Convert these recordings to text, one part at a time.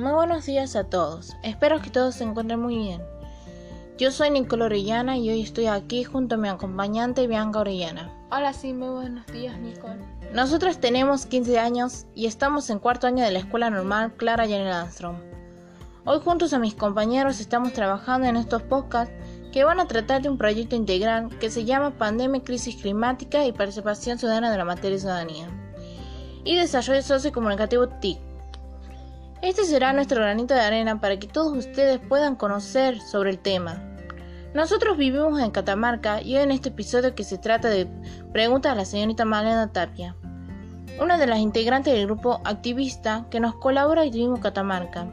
Muy buenos días a todos. Espero que todos se encuentren muy bien. Yo soy Nicole Orellana y hoy estoy aquí junto a mi acompañante Bianca Orellana. Hola, sí, muy buenos días, Nicole. Nosotros tenemos 15 años y estamos en cuarto año de la Escuela Normal Clara Janel Armstrong. Hoy juntos a mis compañeros estamos trabajando en estos podcasts que van a tratar de un proyecto integral que se llama Pandemia, Crisis Climática y Participación Ciudadana de la Materia y Ciudadanía y Desarrollo Sociocomunicativo TIC este será nuestro granito de arena para que todos ustedes puedan conocer sobre el tema. Nosotros vivimos en Catamarca y hoy en este episodio que se trata de preguntas a la señorita Malena Tapia, una de las integrantes del grupo activista que nos colabora y vivimos Catamarca.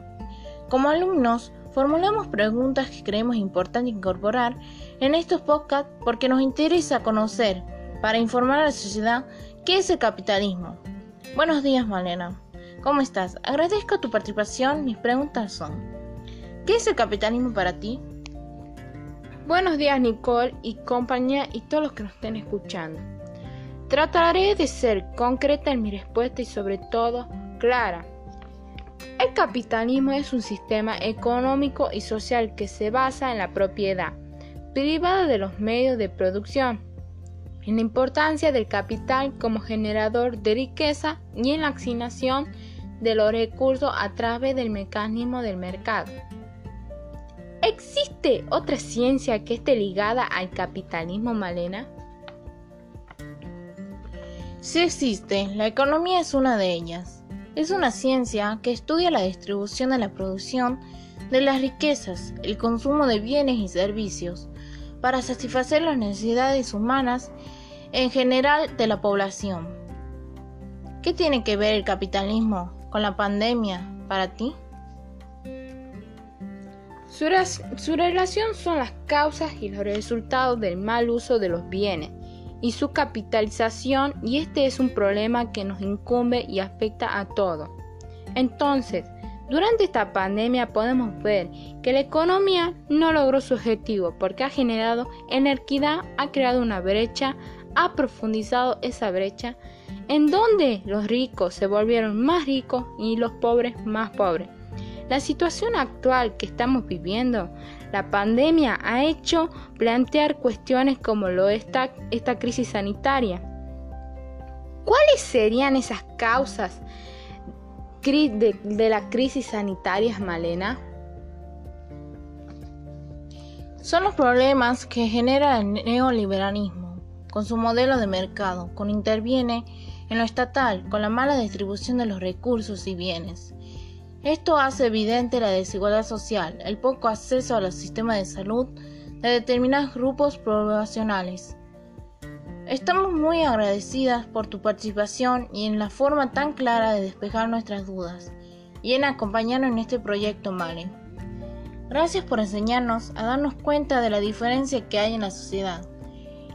Como alumnos, formulamos preguntas que creemos importante incorporar en estos podcasts porque nos interesa conocer, para informar a la sociedad, qué es el capitalismo. Buenos días, Malena. ¿Cómo estás? Agradezco tu participación. Mis preguntas son, ¿qué es el capitalismo para ti? Buenos días Nicole y compañía y todos los que nos estén escuchando. Trataré de ser concreta en mi respuesta y sobre todo clara. El capitalismo es un sistema económico y social que se basa en la propiedad privada de los medios de producción, en la importancia del capital como generador de riqueza y en la asignación de los recursos a través del mecanismo del mercado. ¿Existe otra ciencia que esté ligada al capitalismo, Malena? Sí existe, la economía es una de ellas. Es una ciencia que estudia la distribución de la producción de las riquezas, el consumo de bienes y servicios, para satisfacer las necesidades humanas en general de la población. ¿Qué tiene que ver el capitalismo con la pandemia para ti? Su, relación son las causas y los resultados del mal uso de los bienes y su capitalización y este es un problema que nos incumbe y afecta a todos. Entonces, durante esta pandemia podemos ver que la economía no logró su objetivo porque ha generado inequidad, ha creado una brecha, ha profundizado esa brecha en donde los ricos se volvieron más ricos y los pobres más pobres. La situación actual que estamos viviendo, la pandemia, ha hecho plantear cuestiones como lo está esta crisis sanitaria. ¿Cuáles serían esas causas de, de la crisis sanitaria, Malena? Son los problemas que genera el neoliberalismo con su modelo de mercado, con interviene en lo estatal, con la mala distribución de los recursos y bienes. Esto hace evidente la desigualdad social, el poco acceso a los sistemas de salud de determinados grupos poblacionales. Estamos muy agradecidas por tu participación y en la forma tan clara de despejar nuestras dudas y en acompañarnos en este proyecto Male. Gracias por enseñarnos a darnos cuenta de la diferencia que hay en la sociedad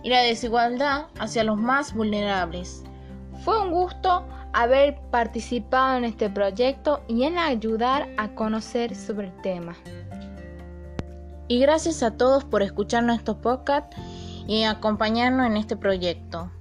y la desigualdad hacia los más vulnerables. Fue un gusto haber participado en este proyecto y en ayudar a conocer sobre el tema. Y gracias a todos por escuchar nuestro podcast y acompañarnos en este proyecto.